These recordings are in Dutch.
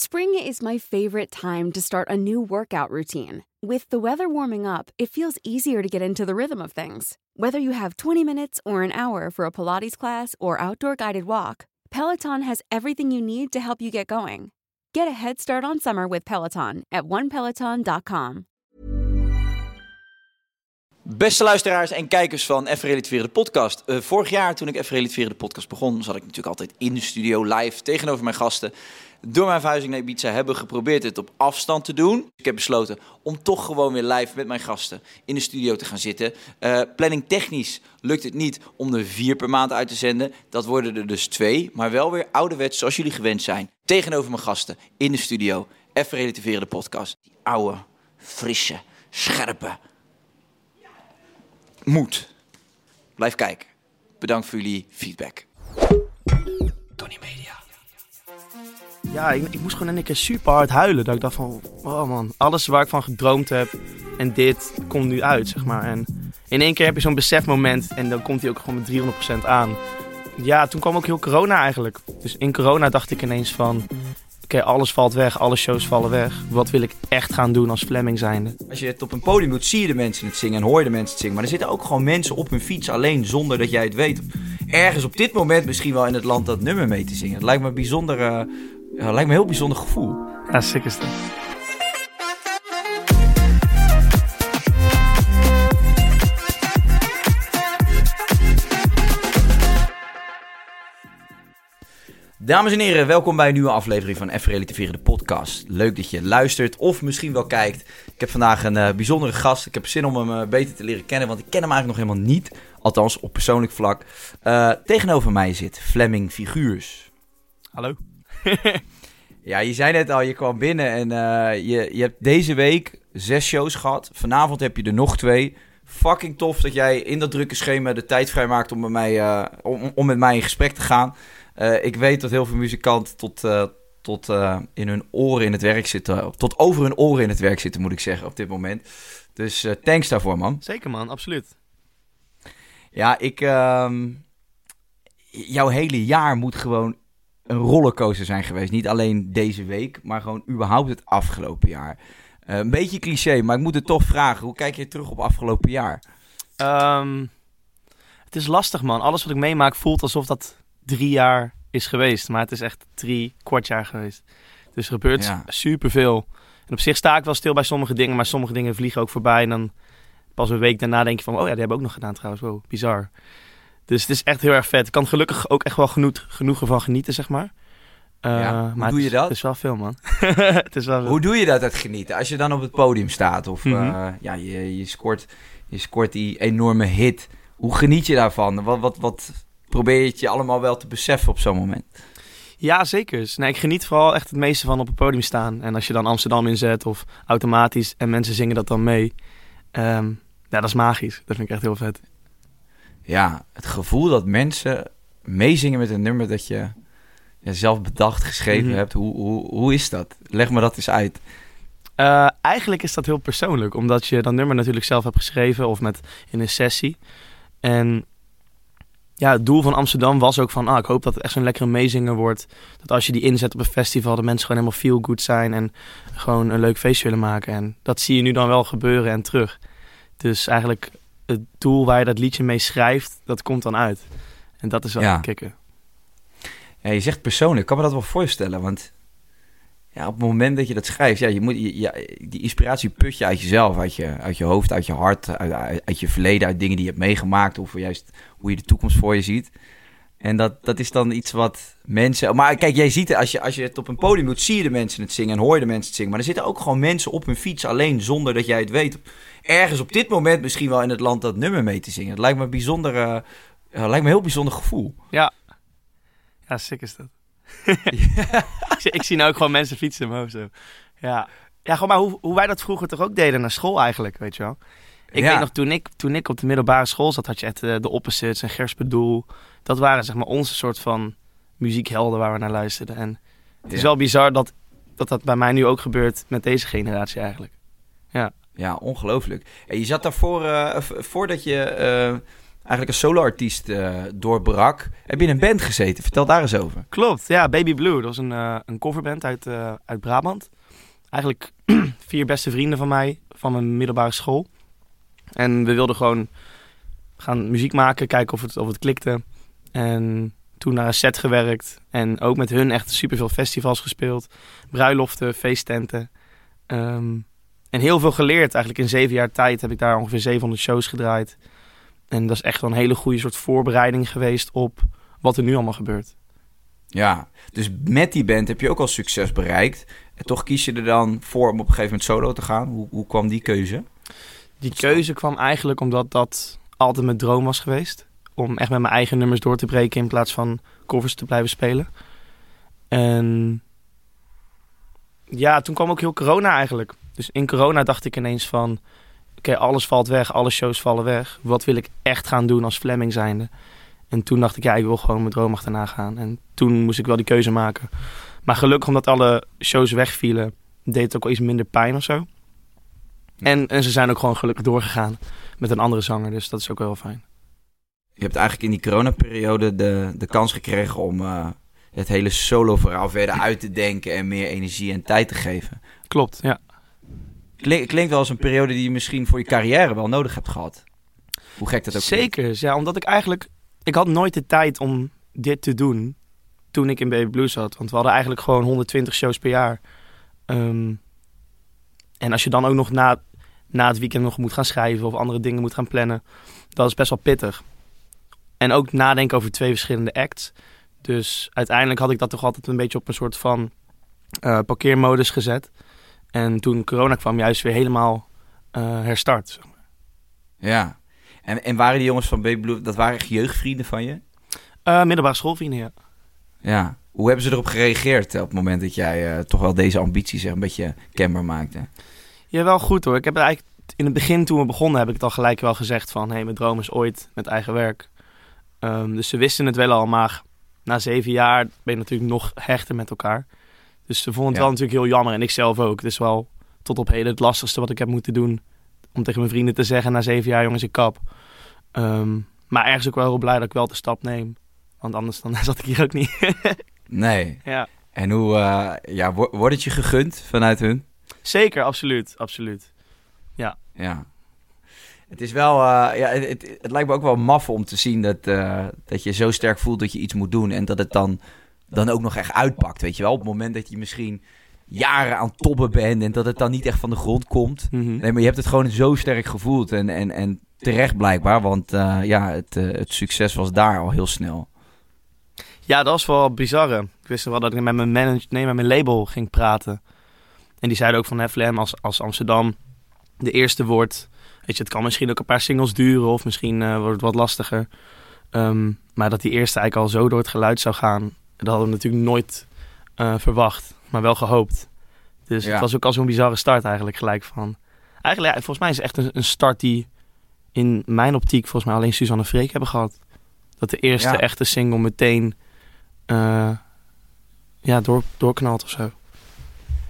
Spring is my favorite time to start a new workout routine. With the weather warming up, it feels easier to get into the rhythm of things. Whether you have 20 minutes or an hour for a Pilates class or outdoor guided walk, Peloton has everything you need to help you get going. Get a head start on summer with Peloton at onepeloton.com. Beste luisteraars en kijkers van Even de podcast. Eh, vorig jaar toen ik Even de podcast begon, zat ik natuurlijk altijd in de studio live tegenover mijn gasten. Door mijn verhuizing naar Ibiza hebben geprobeerd het op afstand te doen. Ik heb besloten om toch gewoon weer live met mijn gasten in de studio te gaan zitten. Eh, planning technisch lukt het niet om er vier per maand uit te zenden. Dat worden er dus twee, maar wel weer ouderwets zoals jullie gewend zijn. Tegenover mijn gasten in de studio. Even Relativeren de podcast. Die oude, frisse, scherpe, moed. Blijf kijken. Bedankt voor jullie feedback. Tony Media. Ja, ik, ik moest gewoon één keer super hard huilen. Dat ik dacht van, oh man, alles waar ik van gedroomd heb en dit komt nu uit, zeg maar. En in één keer heb je zo'n besefmoment en dan komt hij ook gewoon met 300% aan. Ja, toen kwam ook heel corona eigenlijk. Dus in corona dacht ik ineens van, oké, alles valt weg, alle shows vallen weg. Wat wil ik echt gaan doen als Fleming zijnde? Als je het op een podium doet, zie je de mensen het zingen en hoor je de mensen het zingen. Maar er zitten ook gewoon mensen op hun fiets alleen zonder dat jij het weet. Ergens op dit moment misschien wel in het land dat nummer mee te zingen. Het lijkt me een bijzonder, eh, ja, lijkt me een heel bijzonder gevoel. Ja, sick is dat. Dames en heren, welkom bij een nieuwe aflevering van Even Relativeren de podcast. Leuk dat je luistert of misschien wel kijkt. Ik heb vandaag een eh, bijzondere gast. Ik heb zin om hem eh, beter te leren kennen, want ik ken hem eigenlijk nog helemaal niet. Althans, op persoonlijk vlak. Eh, tegenover mij zit Fleming Figuurs. Hallo? Ja, je zei net al, je kwam binnen en eh, je, je hebt deze week zes shows gehad. Vanavond heb je er nog twee. Fucking tof dat jij in dat drukke schema de tijd vrijmaakt om met mij, eh, om, om met mij in gesprek te gaan. Eh, ik weet dat heel veel muzikanten tot, tot in hun oren in het werk zitten. Tot over hun oren in het werk zitten, moet ik zeggen, op dit moment. Dus thanks daarvoor, man. Zeker man, absoluut. Ja, ik. ehm, jouw hele jaar moet gewoon een rollercoaster zijn geweest. Niet alleen deze week, maar gewoon überhaupt het afgelopen jaar. Eh, een beetje cliché, maar ik moet het toch vragen. Hoe kijk je terug op afgelopen jaar? Ehm, het is lastig man. Alles wat ik meemaak voelt alsof dat drie jaar is geweest. Maar het is echt drie kwart jaar geweest. Dus er gebeurt Ja. superveel. En op zich sta ik wel stil bij sommige dingen. Maar sommige dingen vliegen ook voorbij. En dan pas een week daarna denk je van... Oh ja, die hebben we ook nog gedaan trouwens. Wow, bizar. Dus het is echt heel erg vet. Ik kan gelukkig ook echt wel genoeg, genoegen van genieten, zeg maar. Eh, Ja, hoe maar doe het je is- dat? Het is wel veel, man. het is wel veel. Hoe doe je dat, het genieten? Als je dan op het podium staat of Mhm. eh, ja, je, je, scoort, je scoort die enorme hit. Hoe geniet je daarvan? Wat, wat, wat probeer je het je allemaal wel te beseffen op zo'n moment? Ja, zeker. Dus, Nee, ik geniet vooral echt het meeste van op het podium staan. En als je dan Amsterdam inzet of automatisch en mensen zingen dat dan mee. ehm, ja, dat is magisch. Dat vind ik echt heel vet. Ja, het gevoel dat mensen meezingen met een nummer dat je ja, zelf bedacht, geschreven Mhm. hebt. Hoe, hoe, hoe is dat? Leg me dat eens uit. Eh, eigenlijk is dat heel persoonlijk, omdat je dat nummer natuurlijk zelf hebt geschreven of met in een sessie. En ja, het doel van Amsterdam was ook van, ah, ik hoop dat het echt zo'n lekkere meezinger wordt. Dat als je die inzet op een festival, dat mensen gewoon helemaal feel good zijn en gewoon een leuk feestje willen maken. En dat zie je nu dan wel gebeuren en terug. Dus eigenlijk het doel waar je dat liedje mee schrijft, dat komt dan uit. En dat is wel Ja. kicken. Ja, je zegt persoonlijk, ik kan me dat wel voorstellen. Want ja, op het moment dat je dat schrijft, ja, je moet, je, ja, die inspiratie put je uit jezelf, uit je, uit je hoofd, uit je hart, uit, uit, uit je verleden, uit dingen die je hebt meegemaakt of juist hoe je de toekomst voor je ziet. En dat, dat is dan iets wat mensen. Maar kijk, jij ziet het, als je, als je het op een podium doet, zie je de mensen het zingen en hoor je de mensen het zingen. Maar er zitten ook gewoon mensen op hun fiets alleen zonder dat jij het weet. Ergens op dit moment misschien wel in het land dat nummer mee te zingen. Het lijkt me een bijzonder, eh, ja, lijkt me een heel bijzonder gevoel. Ja, sick is dat. ik, zie, ik zie nou ook gewoon mensen fietsen in mijn hoofd zo. Ja, ja gewoon maar hoe, hoe wij dat vroeger toch ook deden naar school eigenlijk, weet je wel. Ik Ja. weet nog, toen ik, toen ik op de middelbare school zat, had je echt eh, de Opposites en Gers Bedoel. Dat waren zeg maar onze soort van muziekhelden waar we naar luisterden. En het is Ja. wel bizar dat, dat dat bij mij nu ook gebeurt met deze generatie eigenlijk. Ja, ongelooflijk. En je zat daarvoor, v- voordat je eh, eigenlijk een soloartiest eh doorbrak, heb je in een band gezeten. Vertel daar eens over. Klopt, ja, Baby Blue. Dat was een, een coverband uit, uit Brabant. Eigenlijk vier beste vrienden van mij, van mijn middelbare school. En we wilden gewoon gaan muziek maken, kijken of het, of het klikte. En toen naar een set gewerkt. En ook met hun echt superveel festivals gespeeld. Bruiloften, feesttenten. Ehm, en heel veel geleerd. Eigenlijk in zeven jaar tijd heb ik daar ongeveer 700 shows gedraaid. En dat is echt wel een hele goede soort voorbereiding geweest op wat er nu allemaal gebeurt. Ja, dus met die band heb je ook al succes bereikt. En toch kies je er dan voor om op een gegeven moment solo te gaan. Hoe, hoe kwam die keuze? Die keuze kwam eigenlijk omdat dat altijd mijn droom was geweest. Om echt met mijn eigen nummers door te breken in plaats van covers te blijven spelen. En ja, toen kwam ook heel corona eigenlijk. Dus in corona dacht ik ineens van... Oké, alles valt weg, alle shows vallen weg. Wat wil ik echt gaan doen als Fleming zijnde? En toen dacht ik, ja, ik wil gewoon mijn droom achterna gaan. En toen moest ik wel die keuze maken. Maar gelukkig omdat alle shows wegvielen, deed het ook wel iets minder pijn of zo. En, en ze zijn ook gewoon gelukkig doorgegaan met een andere zanger. Dus dat is ook wel fijn. Je hebt eigenlijk in die coronaperiode de, de kans gekregen om eh, het hele solo-verhaal verder uit te denken en meer energie en tijd te geven. Klopt, ja. Klink, klinkt wel als een periode die je misschien voor je carrière wel nodig hebt gehad. Hoe gek dat ook. Zeker, ja, omdat ik eigenlijk... Ik had nooit de tijd om dit te doen toen ik in Baby Blues zat. Want we hadden eigenlijk gewoon 120 shows per jaar. Ehm, en als je dan ook nog na, na het weekend nog moet gaan schrijven of andere dingen moet gaan plannen, dat is best wel pittig. En ook nadenken over twee verschillende acts. Dus uiteindelijk had ik dat toch altijd een beetje op een soort van eh, parkeermodus gezet. En toen corona kwam, juist weer helemaal eh, herstart. zeg maar. Ja. En, en waren die jongens van Baby Blue, dat waren echt jeugdvrienden van je? Eh, middelbare schoolvrienden, ja. Ja. Hoe hebben ze erop gereageerd eh, op het moment dat jij toch wel deze ambities een beetje kenbaar maakte? Ja, wel goed hoor. Ik heb eigenlijk in het begin toen we begonnen, heb ik het al gelijk wel gezegd van, hé, hey, mijn droom is ooit met eigen werk. Ehm, dus ze wisten het wel al, maar na zeven jaar ben je natuurlijk nog hechter met elkaar. Dus ze vonden het Ja. wel natuurlijk heel jammer en ik zelf ook. Het is wel tot op heden het lastigste wat ik heb moeten doen. Om tegen mijn vrienden te zeggen na zeven jaar, jongens, ik kap. Ehm, maar ergens ook wel heel blij dat ik wel de stap neem. Want anders dan zat ik hier ook niet. Nee. ja. En hoe, eh, ja, wo- wordt het je gegund vanuit hun? Zeker, absoluut, absoluut. Ja. Het is wel, eh, ja, het, het, het lijkt me ook wel maf om te zien dat, eh, dat je zo sterk voelt dat je iets moet doen en dat het dan, dan ook nog echt uitpakt, weet je wel. Op het moment dat je misschien jaren aan tobben bent en dat het dan niet echt van de grond komt. Mhm. Nee, maar je hebt het gewoon zo sterk gevoeld en, en, en terecht blijkbaar, want eh, ja, het, eh, het succes was daar al heel snel. Ja, dat was wel bizar. Ik wist wel dat ik met mijn, manager, nee, met mijn label ging praten. En die zeiden ook van Heflem, als, als Amsterdam de eerste wordt... Weet je, het kan misschien ook een paar singles duren of misschien eh, wordt het wat lastiger. Ehm, maar dat die eerste eigenlijk al zo door het geluid zou gaan... dat hadden we natuurlijk nooit eh, verwacht, maar wel gehoopt. Dus Ja. het was ook al zo'n bizarre start eigenlijk gelijk van... Eigenlijk, ja, volgens mij is het echt een, een start die in mijn optiek volgens mij alleen Suzanne Freek hebben gehad. Dat de eerste Ja. echte single meteen eh, ja, door, doorknalt of zo.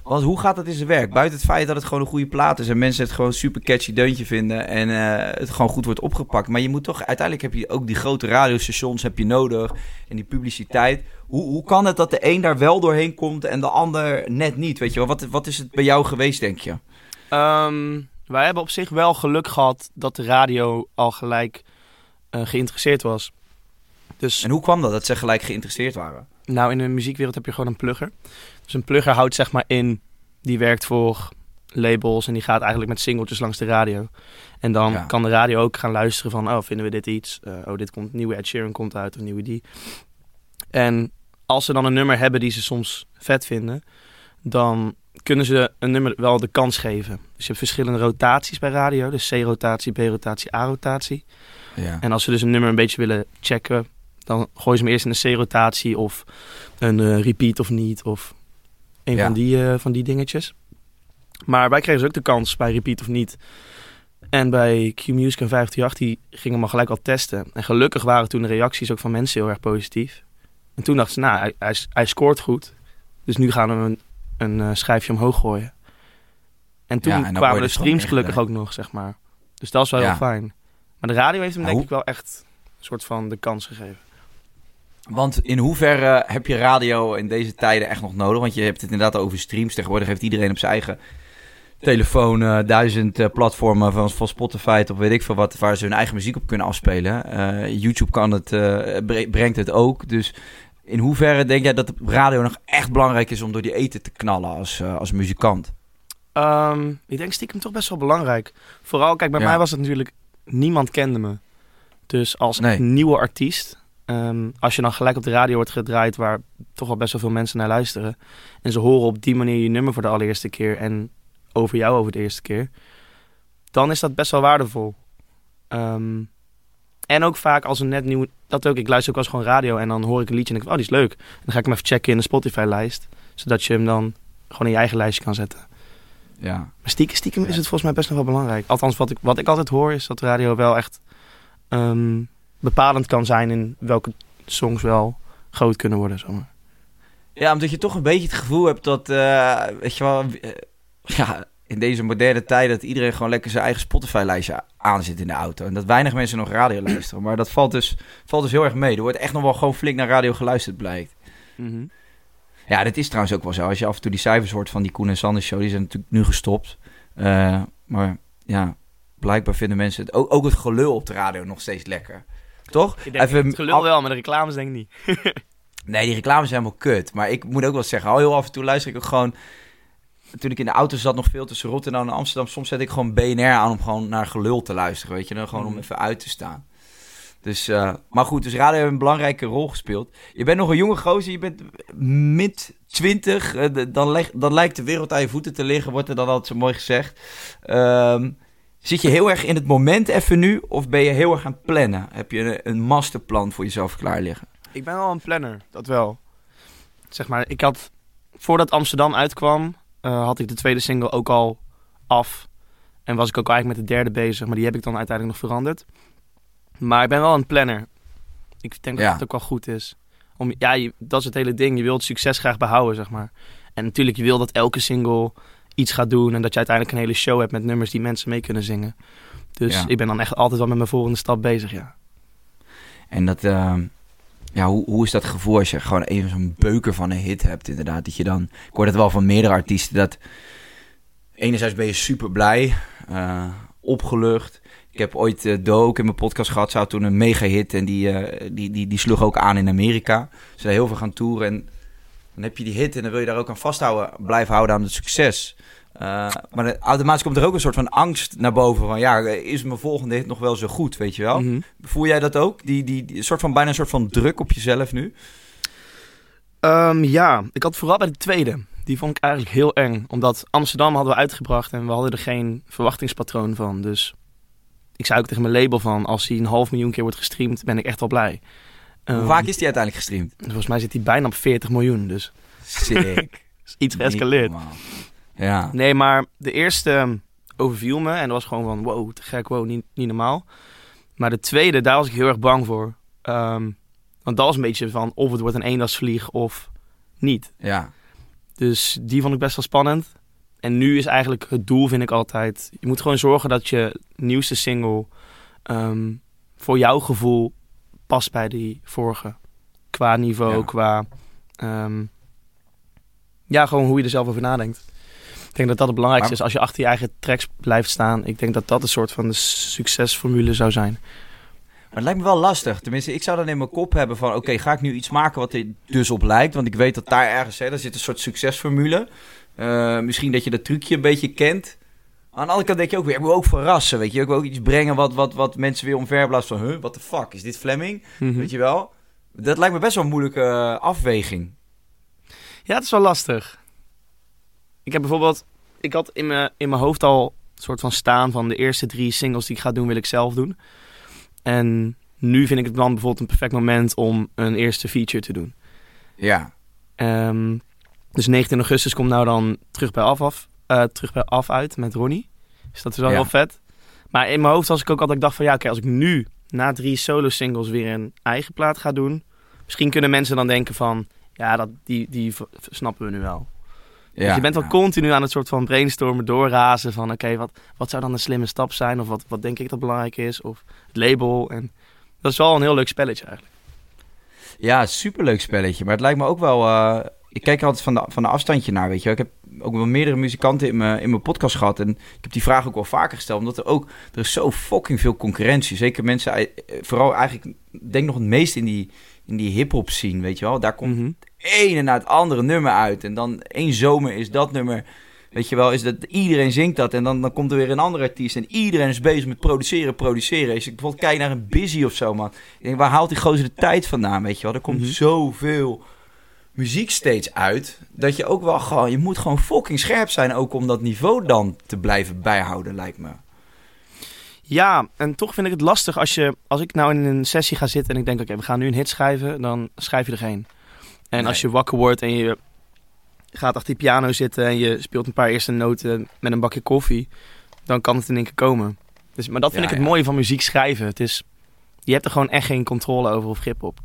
Want hoe gaat dat in zijn werk? Buiten het feit dat het gewoon een goede plaat is en mensen het gewoon super catchy deuntje vinden en eh, het gewoon goed wordt opgepakt. Maar je moet toch, uiteindelijk heb je ook die grote radiostations heb je nodig en die publiciteit. Hoe, hoe kan het dat de een daar wel doorheen komt en de ander net niet? Weet je wel, wat, wat is het bij jou geweest, denk je? Ehm, wij hebben op zich wel geluk gehad dat de radio al gelijk eh, geïnteresseerd was. Dus En hoe kwam dat, dat ze gelijk geïnteresseerd waren? Nou, in de muziekwereld heb je gewoon een plugger. Dus een plugger houdt zeg maar in, die werkt voor labels en die gaat eigenlijk met singeltjes langs de radio. En dan Ja. kan de radio ook gaan luisteren van, oh, vinden we dit iets? Eh, oh, dit komt, nieuwe Ed Sheeran komt uit of nieuwe die. En als ze dan een nummer hebben die ze soms vet vinden, dan kunnen ze een nummer wel de kans geven. Dus je hebt verschillende rotaties bij radio. Dus C-rotatie, B-rotatie, A-rotatie. Ja. En als ze dus een nummer een beetje willen checken, Dan gooien ze me eerst in een C-rotatie of een eh, repeat of niet. Of een Ja. van, die, eh, van die dingetjes. Maar wij kregen dus ook de kans bij repeat of niet. En bij Q-Music en 538 die gingen me gelijk al testen. En gelukkig waren toen de reacties ook van mensen heel erg positief. En toen dachten ze, nou, hij, hij, hij scoort goed. Dus nu gaan we hem een, een eh, schijfje omhoog gooien. En toen Ja, en dan kwamen de streams gelukkig ook nog, zeg maar. Dus dat was wel Ja. heel fijn. Maar de radio heeft hem Maar denk hoe- ik wel echt een soort van de kans gegeven. Want in hoeverre heb je radio in deze tijden echt nog nodig? Want je hebt het inderdaad over streams. Tegenwoordig heeft iedereen op zijn eigen telefoon eh, duizend eh, platformen van, van Spotify tot weet ik veel wat, waar ze hun eigen muziek op kunnen afspelen. Eh, YouTube kan het, bre- brengt het ook. Dus in hoeverre denk jij dat radio nog echt belangrijk is om door die eten te knallen als, als muzikant? Ehm, ik denk stiekem toch best wel belangrijk. Vooral, kijk, bij Ja. mij was het natuurlijk... Niemand kende me. Dus als Nee. nieuwe artiest... ehm, als je dan gelijk op de radio wordt gedraaid... waar toch wel best wel veel mensen naar luisteren... en ze horen op die manier je nummer voor de allereerste keer... en over jou over de eerste keer... dan is dat best wel waardevol. Ehm, en ook vaak als een net nieuw... Dat ook, ik luister ook als gewoon radio... en dan hoor ik een liedje en denk ik, oh, die is leuk. Dan ga ik hem even checken in de Spotify-lijst... zodat je hem dan gewoon in je eigen lijstje kan zetten. Ja. Maar stiekem, stiekem is het volgens mij best nog wel belangrijk. Althans, wat ik, wat ik altijd hoor is dat radio wel echt ehm, bepalend kan zijn in welke songs wel groot kunnen worden. Zomaar. Ja, omdat je toch een beetje het gevoel hebt dat, eh, weet je wel, eh, ja, in deze moderne tijd dat iedereen gewoon lekker zijn eigen Spotify-lijstje aanzet in de auto. En dat weinig mensen nog radio luisteren. Maar dat valt dus, valt dus heel erg mee. Er wordt echt nog wel gewoon flink naar radio geluisterd, blijkt. Ja, dat is trouwens ook wel zo. Als je af en toe die cijfers hoort van die Koen en Sanders show, die zijn natuurlijk nu gestopt. Eh, maar ja, blijkbaar vinden mensen het, ook, ook het gelul op de radio nog steeds lekker. Toch? Ik denk Even het gelul af- wel, maar de reclames denk ik niet. Nee, die reclames zijn helemaal kut. Maar ik moet ook wel zeggen, al heel af en toe luister ik ook gewoon... Toen ik in de auto zat nog veel tussen Rotterdam en Amsterdam... soms zet ik gewoon BNR aan om gewoon naar gelul te luisteren, weet je. Dan gewoon om even uit te staan. Dus, eh, maar goed, dus radio heeft een belangrijke rol gespeeld. Je bent nog een jonge gozer, je bent mid 20. eh, dan, leg- dan lijkt de wereld aan je voeten te liggen, wordt er dan altijd zo mooi gezegd. Ehm, zit je heel erg in het moment even nu, of ben je heel erg aan het plannen? Heb je een, masterplan voor jezelf klaar liggen? Ik ben wel een planner, dat wel. Zeg maar, ik had, voordat Amsterdam uitkwam, eh, had ik de tweede single ook al af. En was ik ook eigenlijk met de derde bezig, maar die heb ik dan uiteindelijk nog veranderd. Maar ik ben wel een planner. Ik denk Ja. dat het ook wel goed is. Om, ja, je- dat is het hele ding. Je wilt succes graag behouden, zeg maar. En natuurlijk, je wil dat elke single iets gaat doen. En dat je uiteindelijk een hele show hebt met nummers die mensen mee kunnen zingen. Dus Ja. ik ben dan echt altijd wel met mijn volgende stap bezig, ja. En dat, ehm, ja, hoe, hoe is dat gevoel als je gewoon even zo'n beuker van een hit hebt, inderdaad? Dat je dan, ik hoor dat wel van meerdere artiesten, dat enerzijds ben je super blij, eh, opgelucht. Ik heb ooit eh Do ook in mijn podcast gehad, ze had toen een mega hit en die, eh, die, die, die sloeg ook aan in Amerika. Ze zijn heel veel gaan toeren en dan heb je die hit en dan wil je daar ook aan vasthouden, blijven houden aan het succes. Eh, maar automatisch komt er ook een soort van angst naar boven van, ja, is mijn volgende hit nog wel zo goed, weet je wel? Mhm. Voel jij dat ook? Die, die, die soort van bijna een soort van druk op jezelf nu? Ehm, ja, ik had vooral bij de tweede. Die vond ik eigenlijk heel eng. Omdat Amsterdam hadden we uitgebracht en we hadden er geen verwachtingspatroon van. Dus ik zei ook tegen mijn label van... als hij een half miljoen keer wordt gestreamd, ben ik echt wel blij. Hoe Ehm, vaak is die uiteindelijk gestreamd? Volgens mij zit hij bijna op 40 miljoen, dus Sick. is iets geëscaleerd. Ja. Nee, maar de eerste ehm, overviel me en dat was gewoon van... wow, te gek, wow, niet, niet normaal. Maar de tweede, daar was ik heel erg bang voor. Ehm, want dat was een beetje van of het wordt een eendagsvlieg of niet. Ja. Dus die vond ik best wel spannend. En nu is eigenlijk het doel, vind ik altijd... Je moet gewoon zorgen dat je nieuwste single... ehm, voor jouw gevoel past bij die vorige. Qua niveau, Ja. qua... ja, gewoon hoe je er zelf over nadenkt. Ik denk dat dat het belangrijkste Maar- is. Als je achter je eigen tracks blijft staan... Ik denk dat dat een soort van de succesformule zou zijn. Maar het lijkt me wel lastig. Tenminste, ik zou dan in mijn kop hebben van... Oké, ga ik nu iets maken wat er dus op lijkt? Want ik weet dat daar ergens... Hè, daar zit een soort succesformule. Eh, misschien dat je dat trucje een beetje kent. Aan de andere kant denk je ook weer... Ik wil ook verrassen, weet je. Ik wil ook iets brengen wat, wat, wat mensen weer omverblazen van... Huh, what the fuck? Is dit Fleming? Mhm. Weet je wel? Dat lijkt me best wel een moeilijke eh, afweging. Ja, het is wel lastig. Ik heb bijvoorbeeld... Ik had in mijn, in mijn hoofd al een soort van staan van de eerste drie singles die ik ga doen, wil ik zelf doen. En nu vind ik het dan bijvoorbeeld een perfect moment om een eerste feature te doen. Ja. Ehm, dus 19 augustus komt nou dan terug bij af, af, eh, terug bij af uit met Ronnie. Dus dat is wel Ja. heel vet. Maar in mijn hoofd was ik ook altijd, ik dacht van ja, oké, als ik nu na drie solo singles weer een eigen plaat ga doen, misschien kunnen mensen dan denken van ja, dat, die, die snappen we nu wel. Ja. Dus je bent wel ja. continu aan het soort van brainstormen, doorrazen van oké, wat, wat zou dan een slimme stap zijn? Of wat, wat denk ik dat belangrijk is? Of het label. En dat is wel een heel leuk spelletje eigenlijk. Ja, superleuk spelletje. Maar het lijkt me ook wel... eh, ik kijk er altijd van de, van de afstandje naar, weet je wel. Ik heb ook wel meerdere muzikanten in mijn, in mijn podcast gehad. En ik heb die vraag ook wel vaker gesteld. Omdat er ook... Er is zo fucking veel concurrentie. Zeker mensen... eh, Vooral eigenlijk... Denk nog het meest in die, in die hip-hop scene, weet je wel. Daar komt Mhm. het ene na het andere nummer uit. En dan één zomer is dat nummer... Weet je wel, is dat iedereen zingt dat en dan, dan komt er weer een andere artiest en iedereen is bezig met produceren, produceren. Als ik bijvoorbeeld kijk naar een Busy of zo, man. Ik denk, waar haalt die gozer de tijd vandaan, weet je wel? Er komt Mhm. zoveel muziek steeds uit, dat je ook wel gewoon, je moet gewoon fucking scherp zijn ook om dat niveau dan te blijven bijhouden, lijkt me. Ja, en toch vind ik het lastig als je, als ik nou in een sessie ga zitten en ik denk, oké, we gaan nu een hit schrijven, dan schrijf je er geen. En Nee. als je wakker wordt en je gaat achter die piano zitten en je speelt een paar eerste noten met een bakje koffie, dan kan het in één keer komen. Dus, maar dat vind Ja, ik het ja. mooie van muziek schrijven. Het is, je hebt er gewoon echt geen controle over of grip op.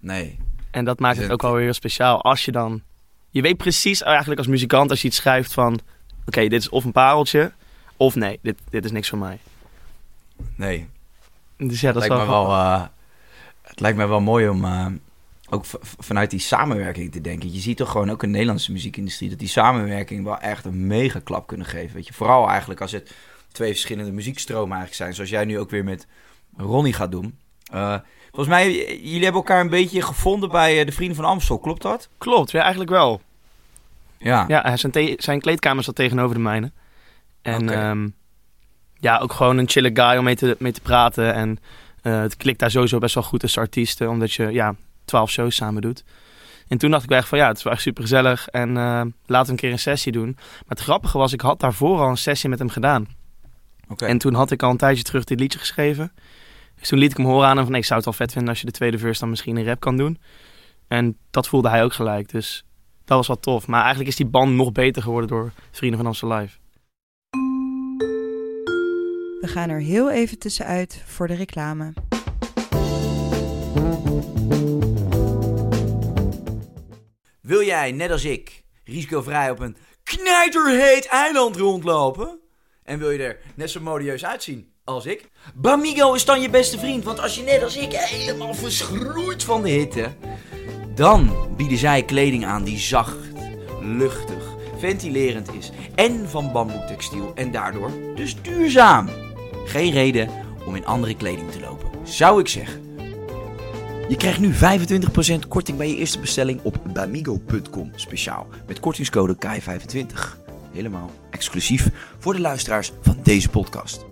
Nee. En dat maakt het ook wel weer heel speciaal. Als je dan, je weet precies eigenlijk als muzikant als je iets schrijft van, oké, dit is of een pareltje, of nee, dit, dit is niks voor mij. Nee. Dus ja, dat is wel, me wel, eh, het lijkt me wel mooi om eh, ook vanuit die samenwerking te denken. Je ziet toch gewoon ook in de Nederlandse muziekindustrie dat die samenwerking wel echt een mega klap kunnen geven. Weet je, vooral eigenlijk als het twee verschillende muziekstromen eigenlijk zijn, zoals jij nu ook weer met Ronnie gaat doen. Eh, volgens mij, jullie hebben elkaar een beetje gevonden bij eh, de Vrienden van Amstel, klopt dat? Klopt, ja, eigenlijk wel. Ja. Ja, zijn, zijn kleedkamer zat tegenover de mijne. En ehm, ja, ook gewoon een chille guy om mee te, mee te praten. En eh, het klikt daar sowieso best wel goed tussen artiesten, omdat je ja, twaalf shows samen doet. En toen dacht ik wel echt van ja, het is wel echt super gezellig en eh, laten we een keer een sessie doen. Maar het grappige was, ik had daarvoor al een sessie met hem gedaan. En toen had ik al een tijdje terug dit liedje geschreven. Dus toen liet ik hem horen aan hem van nee, ik zou het wel vet vinden als je de tweede verse dan misschien een rap kan doen. En dat voelde hij ook gelijk, dus dat was wel tof. Maar eigenlijk is die band nog beter geworden door Vrienden van Amstel Live. We gaan er heel even tussenuit voor de reclame. Wil jij, net als ik, risicovrij op een knijterheet eiland rondlopen? En wil je er net zo modieus uitzien als ik? Bamigo is dan je beste vriend, want als je net als ik helemaal verschroeit van de hitte, dan bieden zij kleding aan die zacht, luchtig, ventilerend is en van bamboetextiel en daardoor dus duurzaam. Geen reden om in andere kleding te lopen, zou ik zeggen. Je krijgt nu 25% korting bij je eerste bestelling op bamigo.com speciaal. Met kortingscode KAI25. Helemaal exclusief voor de luisteraars van deze podcast.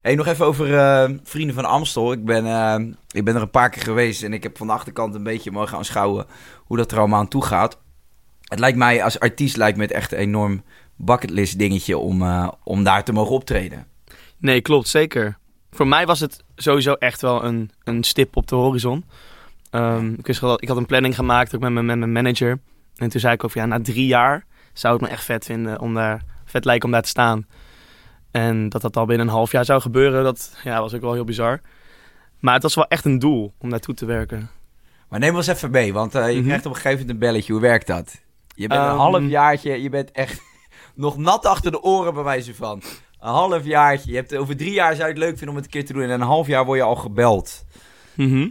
Hey, nog even over eh, Vrienden van Amstel. Ik ben, eh, ik ben er een paar keer geweest en ik heb van de achterkant een beetje mogen aanschouwen hoe dat er allemaal aan toe gaat. Het lijkt mij, als artiest lijkt me het echt enorm bucketlist dingetje om, eh, om daar te mogen optreden. Nee, klopt, zeker. Voor mij was het sowieso echt wel een, een stip op de horizon. Ehm, ik, wist wel dat- ik had een planning gemaakt ook met mijn, met mijn manager. En toen zei ik ook van ja, na drie jaar zou het me echt vet vinden om daar, vet lijken om daar te staan. En dat dat al binnen een half jaar zou gebeuren, dat ja, was ook wel heel bizar. Maar het was wel echt een doel om naartoe te werken. Maar neem ons even mee, want eh, je Mhm. krijgt op een gegeven moment een belletje. Hoe werkt dat? Je bent een Ehm. halfjaartje, je bent echt nog nat achter de oren bij wijze van. Een halfjaartje. Je hebt over drie jaar zou je het leuk vinden om het een keer te doen. En een half jaar word je al gebeld. Mhm.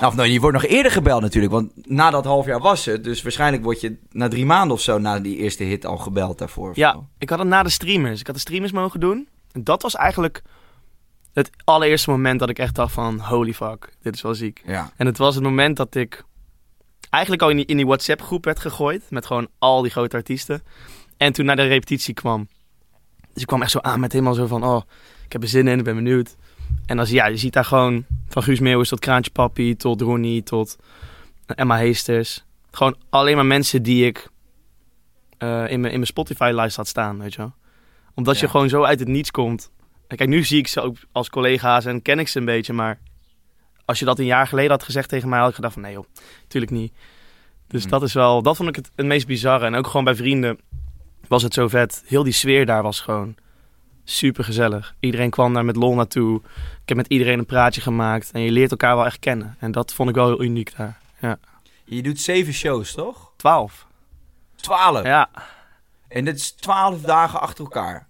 Of nou, je wordt nog eerder gebeld natuurlijk, want na dat half jaar was het. Dus waarschijnlijk word je na drie maanden of zo na die eerste hit al gebeld daarvoor. Ja, ik had het na de streamers. Ik had de streamers mogen doen. En dat was eigenlijk het allereerste moment dat ik echt dacht van holy fuck, dit is wel ziek. ja. En het was het moment dat ik eigenlijk al in die, in die WhatsApp-groep werd gegooid. Met gewoon al die grote artiesten. En toen naar de repetitie kwam. Dus ik kwam echt zo aan met helemaal zo van... Oh, ik heb er zin in, ik ben benieuwd. En als, ja, je ziet daar gewoon van Guus Meeuwis tot Kraantje Papi... tot Ronnie, tot Emma Heesters. Gewoon alleen maar mensen die ik eh, in mijn in mijn Spotify-lijst had staan, weet je wel. Omdat je gewoon zo uit het niets komt. Kijk, nu zie ik ze ook als collega's en ken ik ze een beetje, maar als je dat een jaar geleden had gezegd tegen mij, had ik gedacht van nee joh, natuurlijk niet. Dus Hmm. dat is wel, dat vond ik het, het meest bizarre. En ook gewoon bij vrienden was het zo vet. Heel die sfeer daar was gewoon super gezellig. Iedereen kwam daar met lol naartoe. Ik heb met iedereen een praatje gemaakt. En je leert elkaar wel echt kennen. En dat vond ik wel heel uniek daar. Je doet zeven shows, toch? Twaalf. Twaalf. Ja. En dit is twaalf dagen achter elkaar.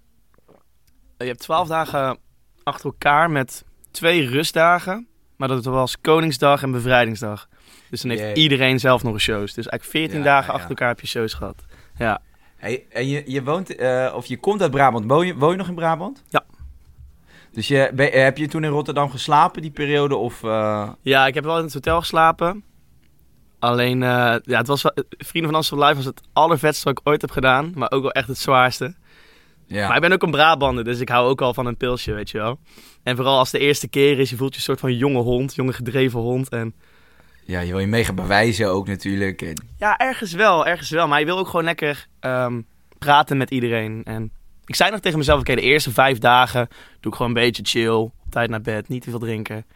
Je hebt twaalf dagen achter elkaar met twee rustdagen. Maar dat was Koningsdag en Bevrijdingsdag. Dus dan heeft iedereen zelf nog een shows. Dus eigenlijk 14 Ja, dagen ja. achter elkaar heb je shows gehad. Ja. Hey, en je, je woont, eh, of je komt uit Brabant. Woon je, woon je nog in Brabant? Ja. Dus je, ben- heb je toen in Rotterdam geslapen, die periode? Of, eh, Ja, ik heb wel in het hotel geslapen. Alleen, eh, ja, het was wel, Vrienden van Amsterdam Live was het allervetste wat ik ooit heb gedaan. Maar ook wel echt het zwaarste. ja. Maar ik ben ook een Brabander, dus ik hou ook al van een pilsje, weet je wel. En vooral als het de eerste keer is, je voelt je een soort van jonge hond, jonge gedreven hond. En ja, je wil je mega bewijzen ook natuurlijk. En, ja, ergens wel, ergens wel. Maar je wil ook gewoon lekker ehm, praten met iedereen. En ik zei nog tegen mezelf, oké, de eerste vijf dagen doe ik gewoon een beetje chill. Op tijd naar bed, niet te veel drinken.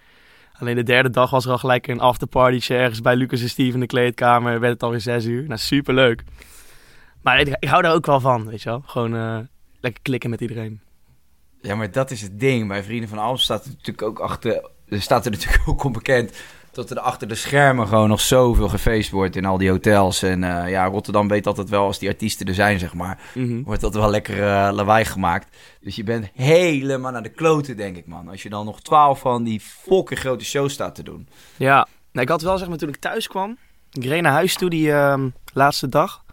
Alleen de derde dag was er al gelijk een afterpartytje ergens bij Lucas en Steve in de kleedkamer. Werd het alweer zes uur. Nou, superleuk. Maar ik, ik hou daar ook wel van, weet je wel. Gewoon eh, lekker klikken met iedereen. ja, maar dat is het ding. Bij Vrienden van Alm staat er natuurlijk ook achter... Er staat er natuurlijk ook onbekend dat er achter de schermen gewoon nog zoveel gefeest wordt in al die hotels. En eh, ja, Rotterdam weet altijd wel als die artiesten er zijn, zeg maar. Mhm. wordt dat wel lekker eh, lawaai gemaakt. Dus je bent helemaal naar de kloten, denk ik, man. Als je dan nog twaalf van die fucking grote shows staat te doen. Ja, nou, ik had wel zeg maar toen ik thuis kwam. Ik reed naar huis toe die ehm, laatste dag.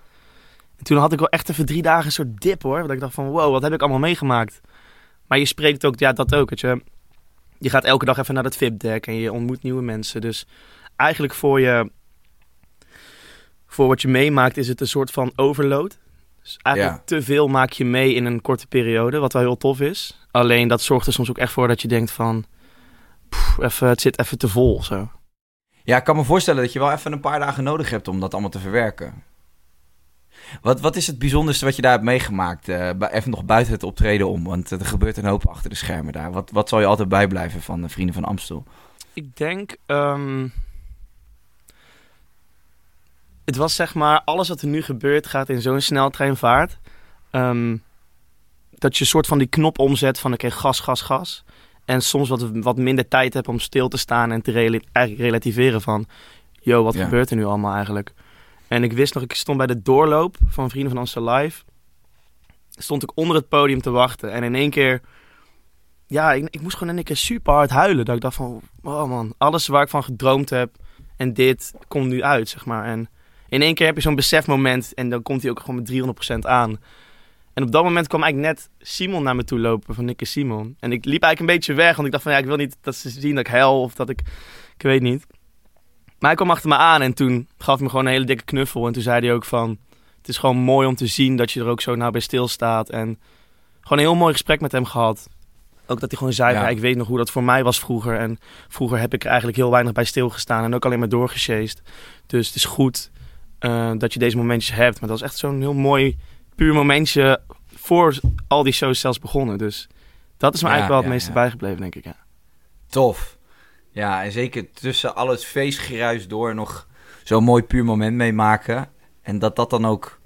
En toen had ik wel echt even drie dagen een soort dip hoor. Want ik dacht van wow, wat heb ik allemaal meegemaakt. Maar je spreekt ook, ja dat ook. Weet je. Je gaat elke dag even naar het VIP-deck en je ontmoet nieuwe mensen. Dus eigenlijk voor je, voor wat je meemaakt is het een soort van overload. Dus eigenlijk Ja. te veel maak je mee in een korte periode, wat wel heel tof is. Alleen dat zorgt er soms ook echt voor dat je denkt van, pff, even, het zit even te vol zo. Ja, ik kan me voorstellen dat je wel even een paar dagen nodig hebt om dat allemaal te verwerken. Wat, wat is het bijzonderste wat je daar hebt meegemaakt? eh, even nog buiten het optreden om, want er gebeurt een hoop achter de schermen daar. Wat, wat zal je altijd bijblijven van de Vrienden van Amstel? Ik denk. ehm, het was zeg maar. Alles wat er nu gebeurt gaat in zo'n sneltreinvaart. ehm, dat je een soort van die knop omzet van oké, gas, gas, gas. En soms wat, wat minder tijd hebt om stil te staan en te rela- relativeren van. Yo, wat Ja. gebeurt er nu allemaal eigenlijk? En ik wist nog, ik stond bij de doorloop van Vrienden van Amsterdam Live. Stond ik onder het podium te wachten. En in één keer ja, ik, ik moest gewoon in keer super hard huilen. Dat ik dacht van, oh man, alles waar ik van gedroomd heb en dit komt nu uit, zeg maar. En in één keer heb je zo'n besefmoment en dan komt hij ook gewoon met 300% aan. En op dat moment kwam eigenlijk net Simon naar me toe lopen, van Nick en Simon. En ik liep eigenlijk een beetje weg, want ik dacht van, ja, ik wil niet dat ze zien dat ik huil of dat ik, ik weet niet. Maar hij kwam achter me aan en toen gaf hij me gewoon een hele dikke knuffel. En toen zei hij ook van, het is gewoon mooi om te zien dat je er ook zo nou bij stilstaat. En gewoon een heel mooi gesprek met hem gehad. Ook dat hij gewoon zei, Ja. ik weet nog hoe dat voor mij was vroeger. En vroeger heb ik er eigenlijk heel weinig bij stilgestaan en ook alleen maar doorgesjeest. Dus het is goed eh, dat je deze momentjes hebt. Maar dat was echt zo'n heel mooi, puur momentje voor al die shows zelfs begonnen. Dus dat is me Ja, eigenlijk wel het ja, meeste bijgebleven, denk ik. Ja. Tof. Ja, en zeker tussen al het feestgeruis door nog zo'n mooi puur moment meemaken. En dat dat dan ook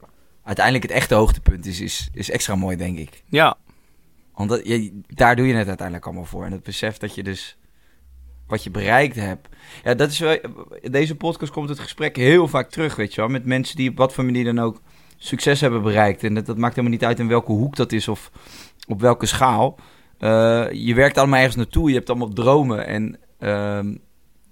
uiteindelijk het echte hoogtepunt is, is, is extra mooi, denk ik. ja, Want je, daar doe je het uiteindelijk allemaal voor. En het besef dat je dus wat je bereikt hebt. Ja, dat is wel, in deze podcast komt het gesprek heel vaak terug, weet je wel. Met mensen die op wat voor manier dan ook succes hebben bereikt. En dat, dat maakt helemaal niet uit in welke hoek dat is of op welke schaal. Eh, je werkt allemaal ergens naartoe, je hebt allemaal dromen. En ehm,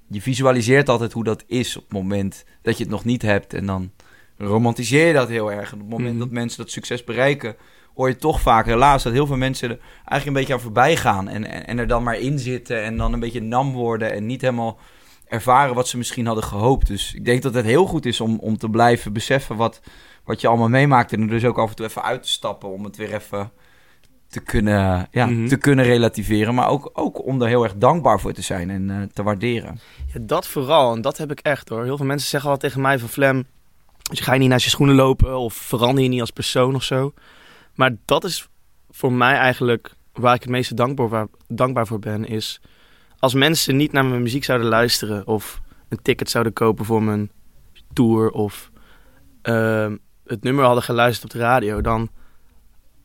je visualiseert altijd hoe dat is op het moment dat je het nog niet hebt. En dan romantiseer je dat heel erg. En op het moment Mhm. dat mensen dat succes bereiken, hoor je toch vaak helaas dat heel veel mensen er eigenlijk een beetje aan voorbij gaan. En, en, en er dan maar in zitten en dan een beetje nam worden en niet helemaal ervaren wat ze misschien hadden gehoopt. Dus ik denk dat het heel goed is om, om te blijven beseffen wat, wat je allemaal meemaakt. En er dus ook af en toe even uit te stappen om het weer even te kunnen, ja, Mhm. te kunnen relativeren. Maar ook, ook om er heel erg dankbaar voor te zijn en eh, te waarderen. Ja, dat vooral. En dat heb ik echt hoor. Heel veel mensen zeggen al tegen mij van Flem, dus ga je niet naar je schoenen lopen of verander je niet als persoon of zo. Maar dat is voor mij eigenlijk waar ik het meeste dankbaar, waar- dankbaar voor ben, is als mensen niet naar mijn muziek zouden luisteren of een ticket zouden kopen voor mijn tour of ehm, het nummer hadden geluisterd op de radio, dan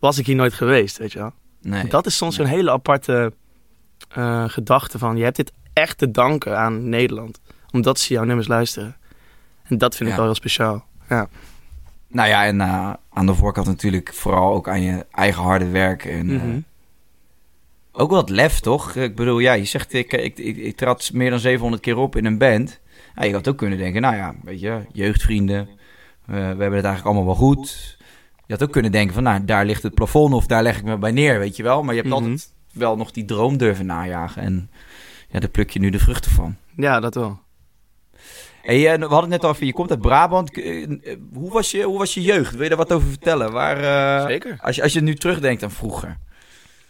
was ik hier nooit geweest, weet je wel. Nee. Dat is soms een hele aparte eh, gedachte van, je hebt dit echt te danken aan Nederland, omdat ze jouw nummers luisteren. En dat vind ik wel heel speciaal. Ja. Nou ja, en eh, aan de voorkant natuurlijk vooral ook aan je eigen harde werk. En eh, Mhm. ook wat lef, toch? Ik bedoel, ja, je zegt, ik, ik, ik, ik trad meer dan 700 keer op in een band. Ja, je had ook kunnen denken, nou ja, weet je, jeugdvrienden, we hebben het eigenlijk allemaal wel goed. Je had ook kunnen denken van, nou, daar ligt het plafond of daar leg ik me bij neer, weet je wel. Maar je hebt Mhm. altijd wel nog die droom durven najagen. En ja, daar pluk je nu de vruchten van. ja, dat wel. Hey, eh, we hadden het net over, je komt uit Brabant. Eh, eh, hoe, was je, hoe was je jeugd? Wil je daar wat over vertellen? Waar, Zeker. Als je, als je nu terugdenkt aan vroeger.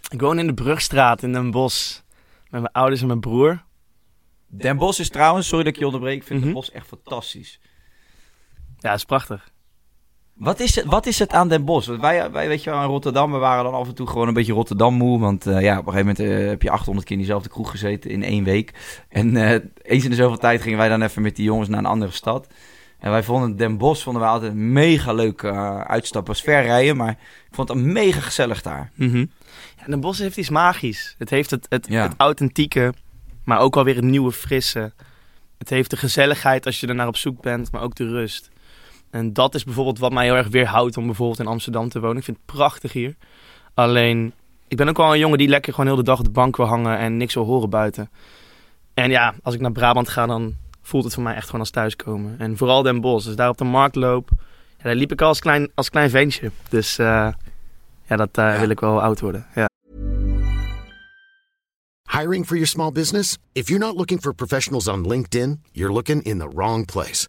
Ik woon in de Brugstraat in Den Bosch. Met mijn ouders en mijn broer. Den Bosch is trouwens, sorry dat ik je onderbreek, ik vind Mhm. Den Bosch echt fantastisch. Ja, dat is prachtig. Wat is het, wat is het aan Den Bosch? Want wij, wij, weet je wel, in Rotterdam, we waren dan af en toe gewoon een beetje Rotterdam moe. Want eh, ja, op een gegeven moment eh, heb je 800 keer in diezelfde kroeg gezeten in één week. En eh, eens in de zoveel tijd gingen wij dan even met die jongens naar een andere stad. En wij vonden Den Bosch vonden wij altijd een mega leuke eh, uitstap. Het was ver rijden, maar ik vond het mega gezellig daar. Mhm. ja, Den Bosch heeft iets magisch. Het heeft het, het, Ja. het authentieke, maar ook alweer het nieuwe frisse. Het heeft de gezelligheid als je er naar op zoek bent, maar ook de rust. En dat is bijvoorbeeld wat mij heel erg weerhoudt om bijvoorbeeld in Amsterdam te wonen. Ik vind het prachtig hier. Alleen, ik ben ook wel een jongen die lekker gewoon heel de dag op de bank wil hangen en niks wil horen buiten. En ja, als ik naar Brabant ga, dan voelt het voor mij echt gewoon als thuiskomen. En vooral Den Bosch. Dus daar op de markt loop, ja, daar liep ik al als klein, als klein ventje. Dus eh, ja, dat eh, Ja. wil ik wel oud worden. Ja. Hiring for your small business? If you're not looking for professionals on LinkedIn, you're looking in the wrong place.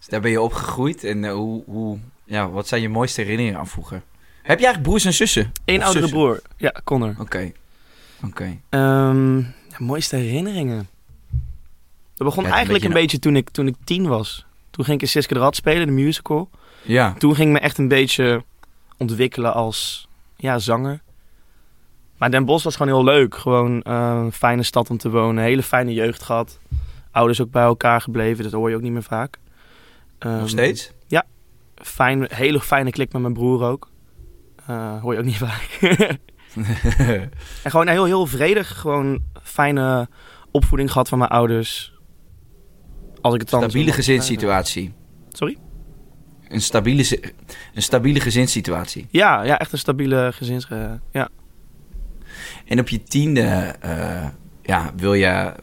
Dus daar ben je opgegroeid. En eh, hoe, hoe, ja, wat zijn je mooiste herinneringen aan vroeger? Heb je eigenlijk broers en zussen? Eén oudere zussen? broer. Ja, Connor. Oké. Oké. Ehm, ja, mooiste herinneringen. Dat begon Ja, eigenlijk een een beetje toen ik, toen ik tien was. Toen ging ik in Siske de Rad spelen, de musical. Ja. Toen ging ik me echt een beetje ontwikkelen als ja, zanger. Maar Den Bosch was gewoon heel leuk. Gewoon een fijne stad om te wonen. Hele fijne jeugd gehad. Ouders ook bij elkaar gebleven. Dat hoor je ook niet meer vaak. Ehm, Nog steeds? Fijn, hele fijne klik met mijn broer ook. Eh, hoor je ook niet vaak. en gewoon heel, heel vredig. Gewoon fijne opvoeding gehad van mijn ouders. Als ik het dan Stabiele gezinssituatie. Sorry? Een stabiele, een stabiele gezinssituatie. Ja, ja, echt een stabiele gezins... eh, ja. En op je tiende, eh, ja, wil je,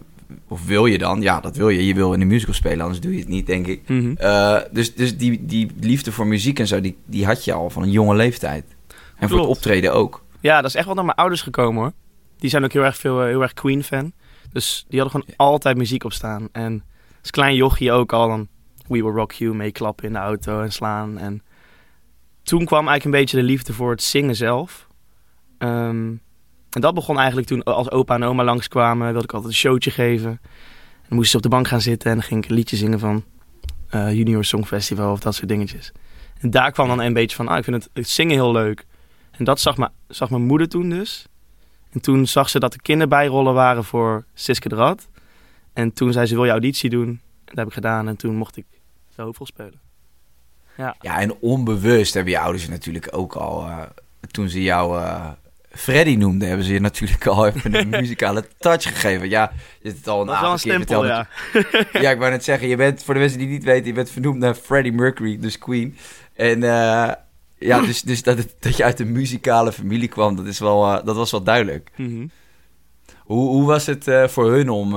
of wil je dan, ja, dat wil je, je wil in een musical spelen, anders doe je het niet, denk ik. Mhm. Eh, dus dus die, die liefde voor muziek en zo, die, die had je al van een jonge leeftijd. En voor het optreden ook. Ja, dat is echt wel naar mijn ouders gekomen hoor. Die zijn ook heel erg, veel, eh, heel erg Queen-fan. Dus die hadden gewoon altijd muziek op staan. En als klein jochie ook al dan We Will Rock You meeklappen in de auto en slaan. En toen kwam eigenlijk een beetje de liefde voor het zingen zelf. Ehm, en dat begon eigenlijk toen als opa en oma langskwamen. Wilde ik altijd een showtje geven. En moesten ze op de bank gaan zitten en dan ging ik een liedje zingen van eh, Junior Songfestival of dat soort dingetjes. En daar kwam dan een beetje van, ah, ik vind het, zingen heel leuk. En dat zag, zag mijn moeder toen dus. En toen zag ze dat er kinderbijrollen waren voor Siske de Rad. En toen zei ze, wil je auditie doen? En dat heb ik gedaan en toen mocht ik de hoofdrol spelen. Ja, Ja, en onbewust hebben je ouders natuurlijk ook al, eh, toen ze jou eh, Freddy noemden, hebben ze je natuurlijk al even een muzikale touch gegeven. Ja, je hebt het al een aantal keer stempel, verteld. ja. Ja, ik wou net zeggen, je bent, voor de mensen die het niet weten, je bent vernoemd naar Freddie Mercury, dus Queen. En eh, ja, dus, dus dat, het- dat je uit een muzikale familie kwam, dat, is wel, eh, dat was wel duidelijk. Mhm. Hoe, hoe was het eh, voor hun om...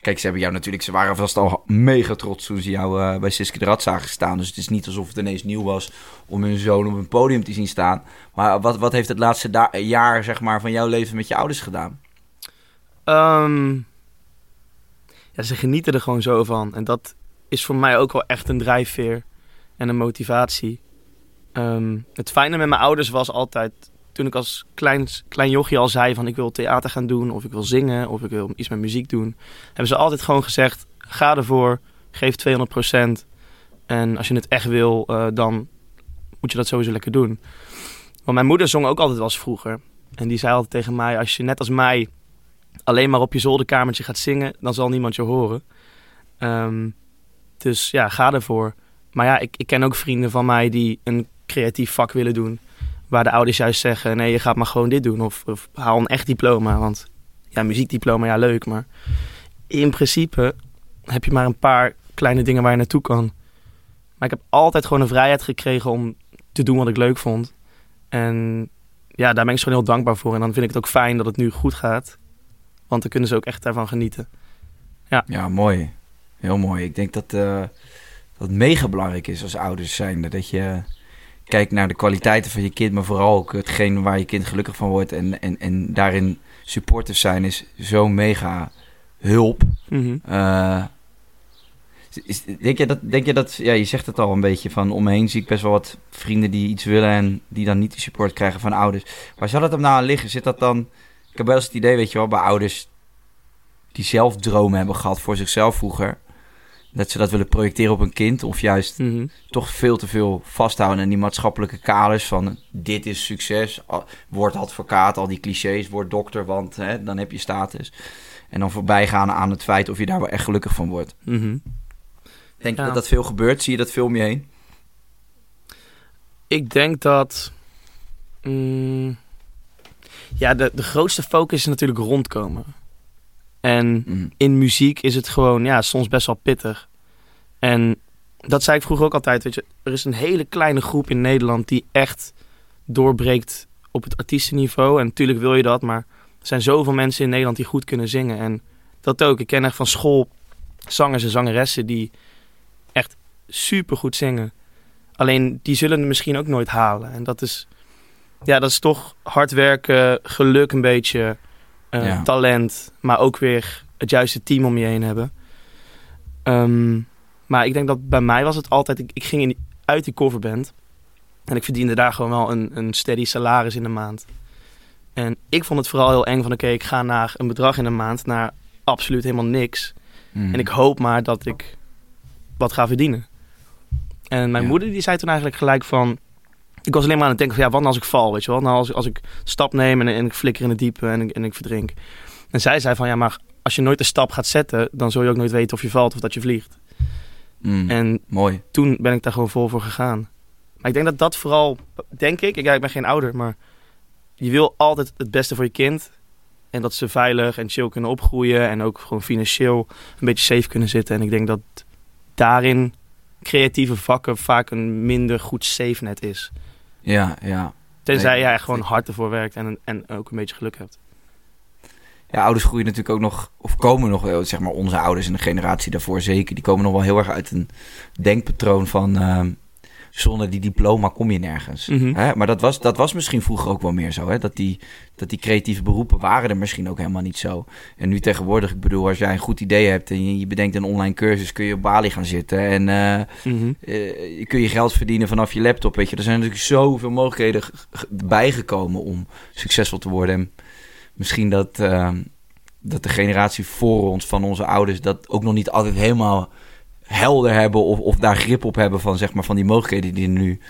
Kijk, ze hebben jou natuurlijk... Ze waren vast al mega trots toen ze jou eh, bij Siske de Rad zagen staan. Dus het is niet alsof het ineens nieuw was om hun zoon op een podium te zien staan. Maar wat, wat heeft het laatste jaar zeg maar, van jouw leven met je ouders gedaan? Ehm, ja, ze genieten er gewoon zo van. En dat is voor mij ook wel echt een drijfveer en een motivatie. Ehm, het fijne met mijn ouders was altijd, toen ik als klein, klein jochie al zei van ik wil theater gaan doen, of ik wil zingen, of ik wil iets met muziek doen, hebben ze altijd gewoon gezegd, ga ervoor, geef 200%. En als je het echt wil, eh, dan moet je dat sowieso lekker doen. Want mijn moeder zong ook altijd wel vroeger. En die zei altijd tegen mij, als je net als mij alleen maar op je zolderkamertje gaat zingen, dan zal niemand je horen. Ehm, dus ja, ga ervoor. Maar ja, ik, ik ken ook vrienden van mij die een creatief vak willen doen. Waar de ouders juist zeggen, nee, je gaat maar gewoon dit doen. Of, of haal een echt diploma. Want ja, muziekdiploma, ja, leuk. Maar in principe heb je maar een paar kleine dingen waar je naartoe kan. Maar ik heb altijd gewoon een vrijheid gekregen om te doen wat ik leuk vond. En ja, daar ben ik gewoon heel dankbaar voor. En dan vind ik het ook fijn dat het nu goed gaat. Want dan kunnen ze ook echt daarvan genieten. Ja, Ja, mooi. Heel mooi. Ik denk dat eh, dat mega belangrijk is als ouders zijn. Dat je kijkt naar de kwaliteiten van je kind, maar vooral ook hetgeen waar je kind gelukkig van wordt. En, en, en daarin supporters zijn is zo mega hulp. Mhm. Eh, is, denk je dat, denk je dat, ja, je zegt het al een beetje van om me heen zie ik best wel wat vrienden die iets willen en die dan niet die support krijgen van ouders. Waar zou dat hem nou aan liggen? Zit dat dan, ik heb wel eens het idee, weet je wel, bij ouders die zelf dromen hebben gehad voor zichzelf vroeger, dat ze dat willen projecteren op een kind of juist Mhm. toch veel te veel vasthouden aan die maatschappelijke kaders van dit is succes, word advocaat, al die clichés, word dokter, want hè, dan heb je status. En dan voorbij gaan aan het feit of je daar wel echt gelukkig van wordt. Mhm. Denk je Ja. dat dat veel gebeurt? Zie je dat veel om je heen? Ik denk dat. mm, ja, de, de grootste focus is natuurlijk rondkomen. En Mm. in muziek is het gewoon, ja, soms best wel pittig. En dat zei ik vroeger ook altijd, weet je. Er is een hele kleine groep in Nederland die echt doorbreekt op het artiestenniveau. En natuurlijk wil je dat, maar er zijn zoveel mensen in Nederland die goed kunnen zingen. En dat ook. Ik ken echt van school zangers en zangeressen die echt super goed zingen. Alleen die zullen het misschien ook nooit halen. En dat is, ja, dat is toch hard werken, geluk een beetje, eh, Ja. talent, maar ook weer het juiste team om je heen hebben. Ehm, maar ik denk dat bij mij was het altijd, ik, ik ging in, uit die coverband en ik verdiende daar gewoon wel een, een steady salaris in de maand. En ik vond het vooral heel eng van, oké, ik ga naar een bedrag in de maand, naar absoluut helemaal niks. Mm. En ik hoop maar dat ik wat ga verdienen. En mijn Ja. moeder die zei toen eigenlijk gelijk van... Ik was alleen maar aan het denken van ja, wat nou als ik val, weet je wel? Nou, als, als ik stap neem en, en ik flikker in het diepe en ik, en ik verdrink. En zij zei van ja, maar als je nooit een stap gaat zetten... dan zul je ook nooit weten of je valt of dat je vliegt. Mm. En Mooi. toen ben ik daar gewoon vol voor gegaan. Maar ik denk dat dat vooral, denk ik, ik, ja, ik ben geen ouder, maar je wil altijd het beste voor je kind. En dat ze veilig en chill kunnen opgroeien en ook gewoon financieel een beetje safe kunnen zitten. En ik denk dat daarin creatieve vakken vaak een minder goed safe net is. Ja, ja. Tenzij Nee, jij gewoon hard ervoor werkt en, en ook een beetje geluk hebt. Ja, ouders groeien natuurlijk ook nog, of komen nog wel, zeg maar onze ouders en de generatie daarvoor zeker, die komen nog wel heel erg uit een denkpatroon van ehm, zonder die diploma kom je nergens. Mhm. Hè? Maar dat was, dat was misschien vroeger ook wel meer zo, hè? Dat, die, dat die creatieve beroepen waren er misschien ook helemaal niet zo. En nu tegenwoordig, ik bedoel, als jij een goed idee hebt en je, je bedenkt een online cursus, kun je op Bali gaan zitten en eh, kun je geld verdienen vanaf je laptop, weet je. Er zijn natuurlijk zoveel mogelijkheden bijgekomen om succesvol te worden. En misschien dat, eh, dat de generatie voor ons, van onze ouders, dat ook nog niet altijd helemaal helder hebben of, of daar grip op hebben van, zeg maar, van die mogelijkheden die er nu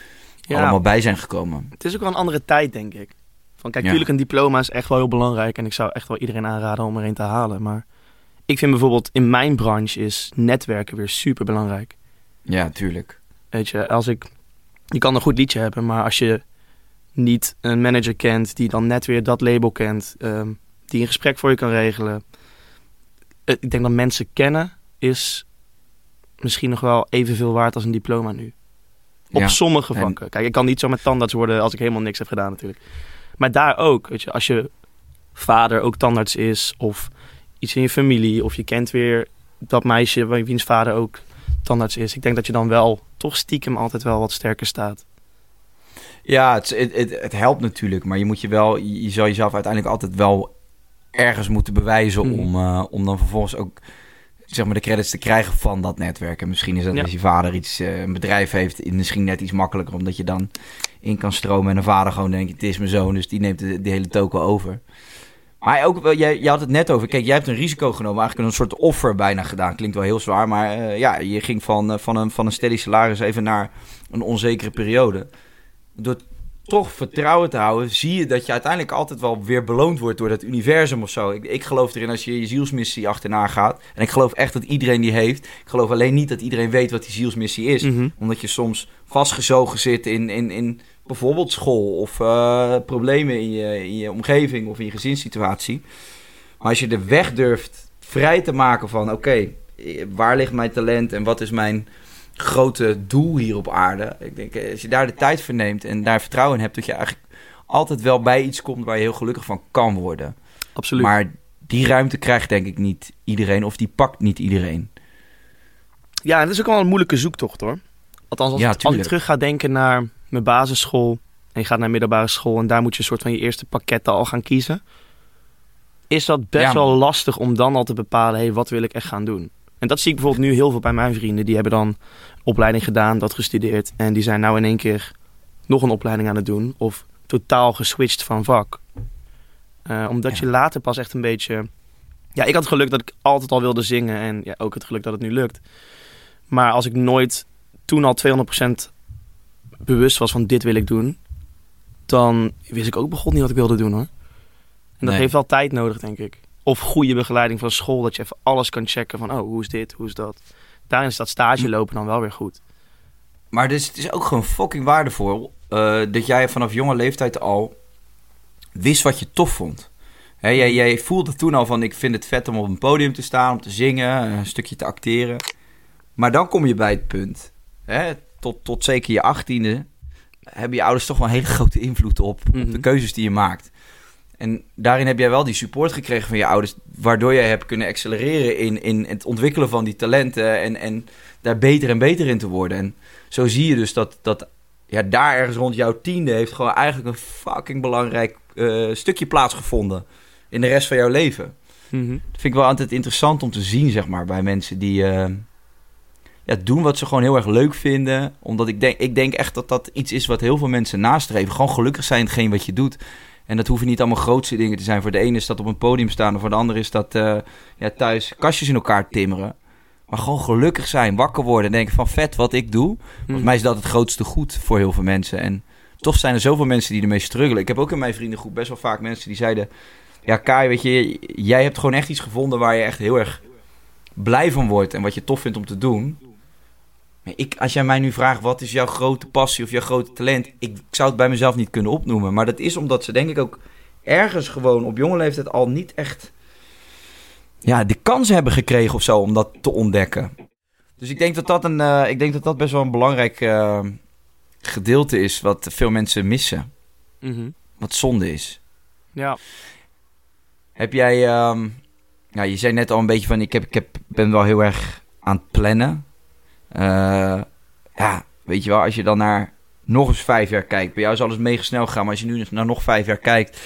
Ja, allemaal bij zijn gekomen. het is ook wel een andere tijd, denk ik. Van, kijk, Ja. natuurlijk een diploma is echt wel heel belangrijk. En ik zou echt wel iedereen aanraden om er een te halen. Maar ik vind bijvoorbeeld in mijn branche is netwerken weer super belangrijk. Ja, tuurlijk. Weet je, als ik... Je kan een goed liedje hebben, maar als je niet een manager kent... die dan net weer dat label kent... ehm, die een gesprek voor je kan regelen... eh, Ik denk dat mensen kennen is misschien nog wel evenveel waard als een diploma nu. Op Ja. sommige En- vakken. Kijk, ik kan niet zo met tandarts worden als ik helemaal niks heb gedaan natuurlijk. Maar daar ook, weet je, als je vader ook tandarts is... of iets in je familie, of je kent weer dat meisje... wiens vader ook tandarts is. Ik denk dat je dan wel toch stiekem altijd wel wat sterker staat. Ja, het, het, het, het helpt natuurlijk, maar je moet je wel, je, je zal jezelf uiteindelijk altijd wel ergens moeten bewijzen Mhm. om, eh, om dan vervolgens ook zeg maar de credits te krijgen van dat netwerk. En misschien is dat Ja. als je vader iets, eh, een bedrijf heeft, misschien net iets makkelijker, omdat je dan in kan stromen en een vader gewoon denkt, het is mijn zoon, dus die neemt de, die hele token over. Maar ook, wel, jij, jij had het net over, kijk, jij hebt een risico genomen, eigenlijk een soort offer bijna gedaan. Klinkt wel heel zwaar, maar eh, ja, je ging van, eh, van, een, van een steady salaris even naar een onzekere periode. Door toch vertrouwen te houden, zie je dat je uiteindelijk altijd wel weer beloond wordt door dat universum of zo. Ik, ik geloof erin als je je zielsmissie achterna gaat. En ik geloof echt dat iedereen die heeft. Ik geloof alleen niet dat iedereen weet wat die zielsmissie is. Mhm. Omdat je soms vastgezogen zit in, in, in bijvoorbeeld school of eh, problemen in je, in je omgeving of in je gezinssituatie. Maar als je de weg durft vrij te maken van oké, eh, waar ligt mijn talent en wat is mijn grote doel hier op aarde. Ik denk, eh, als je daar de tijd voor neemt en daar vertrouwen in hebt, dat je eigenlijk altijd wel bij iets komt waar je heel gelukkig van kan worden. Absoluut. Maar die ruimte krijgt denk ik niet iedereen of die pakt niet iedereen. Ja, het is ook wel een moeilijke zoektocht hoor. Althans, als, Ja, als ik tuurlijk. terug ga denken naar mijn basisschool en je gaat naar middelbare school en daar moet je een soort van je eerste pakketten al gaan kiezen. Is dat best Ja, wel lastig om dan al te bepalen, hey, wat wil ik echt gaan doen? En dat zie ik bijvoorbeeld nu heel veel bij mijn vrienden. Die hebben dan opleiding gedaan, dat gestudeerd en die zijn nou in één keer nog een opleiding aan het doen of totaal geswitcht van vak. Eh, omdat Ja. je later pas echt een beetje... Ja, ik had het geluk dat ik altijd al wilde zingen en ja, ook het geluk dat het nu lukt. Maar als ik nooit toen al 200% bewust was van dit wil ik doen, dan wist ik ook begon niet wat ik wilde doen hoor. En dat Nee. heeft wel tijd nodig, denk ik. Of goede begeleiding van school, dat je even alles kan checken van, oh, hoe is dit, hoe is dat. Daarin is dat stage lopen dan wel weer goed. Maar dus, het is ook gewoon fucking waardevol eh, dat jij vanaf jonge leeftijd al wist wat je tof vond. Jij, jij voelde toen al van ik vind het vet om op een podium te staan, om te zingen, een stukje te acteren. Maar dan kom je bij het punt, hè, tot, tot zeker je achttiende, hebben je ouders toch wel een hele grote invloed op, op de Mhm. keuzes die je maakt. En daarin heb jij wel die support gekregen van je ouders, waardoor jij hebt kunnen accelereren in, in het ontwikkelen van die talenten en, en daar beter en beter in te worden. En zo zie je dus dat, dat ja, daar ergens rond jouw tiende heeft gewoon eigenlijk een fucking belangrijk eh, stukje plaatsgevonden in de rest van jouw leven. Dat vind ik wel altijd interessant om te zien, zeg maar, bij mensen die eh, ja, doen wat ze gewoon heel erg leuk vinden. Omdat ik denk, ik denk echt dat dat iets is wat heel veel mensen nastreven. Gewoon gelukkig zijn hetgeen wat je doet. En dat hoeven niet allemaal grootste dingen te zijn. Voor de ene is dat op een podium staan, en voor de andere is dat eh, ja, thuis kastjes in elkaar timmeren. Maar gewoon gelukkig zijn, wakker worden en denken van vet wat ik doe. Volgens mij is dat het grootste goed voor heel veel mensen. En toch zijn er zoveel mensen die ermee struggelen. Ik heb ook in mijn vriendengroep best wel vaak mensen die zeiden... Ja, Kai, weet je, jij hebt gewoon echt iets gevonden waar je echt heel erg blij van wordt. En wat je tof vindt om te doen. Ik, als jij mij nu vraagt, wat is jouw grote passie of jouw grote talent? Ik, ik zou het bij mezelf niet kunnen opnoemen. Maar dat is omdat ze denk ik ook ergens gewoon op jonge leeftijd al niet echt... Ja, de kans hebben gekregen of zo om dat te ontdekken. Dus ik denk dat dat, een, eh, ik denk dat, dat best wel een belangrijk eh, gedeelte is wat veel mensen missen. Mhm. Wat zonde is. Ja. Heb jij, ehm, ja, je zei net al een beetje van, ik, heb, ik heb, ben wel heel erg aan het plannen. Eh, ja, weet je wel, als je dan naar nog eens vijf jaar kijkt. Bij jou is alles mega snel gegaan, maar als je nu naar nog vijf jaar kijkt,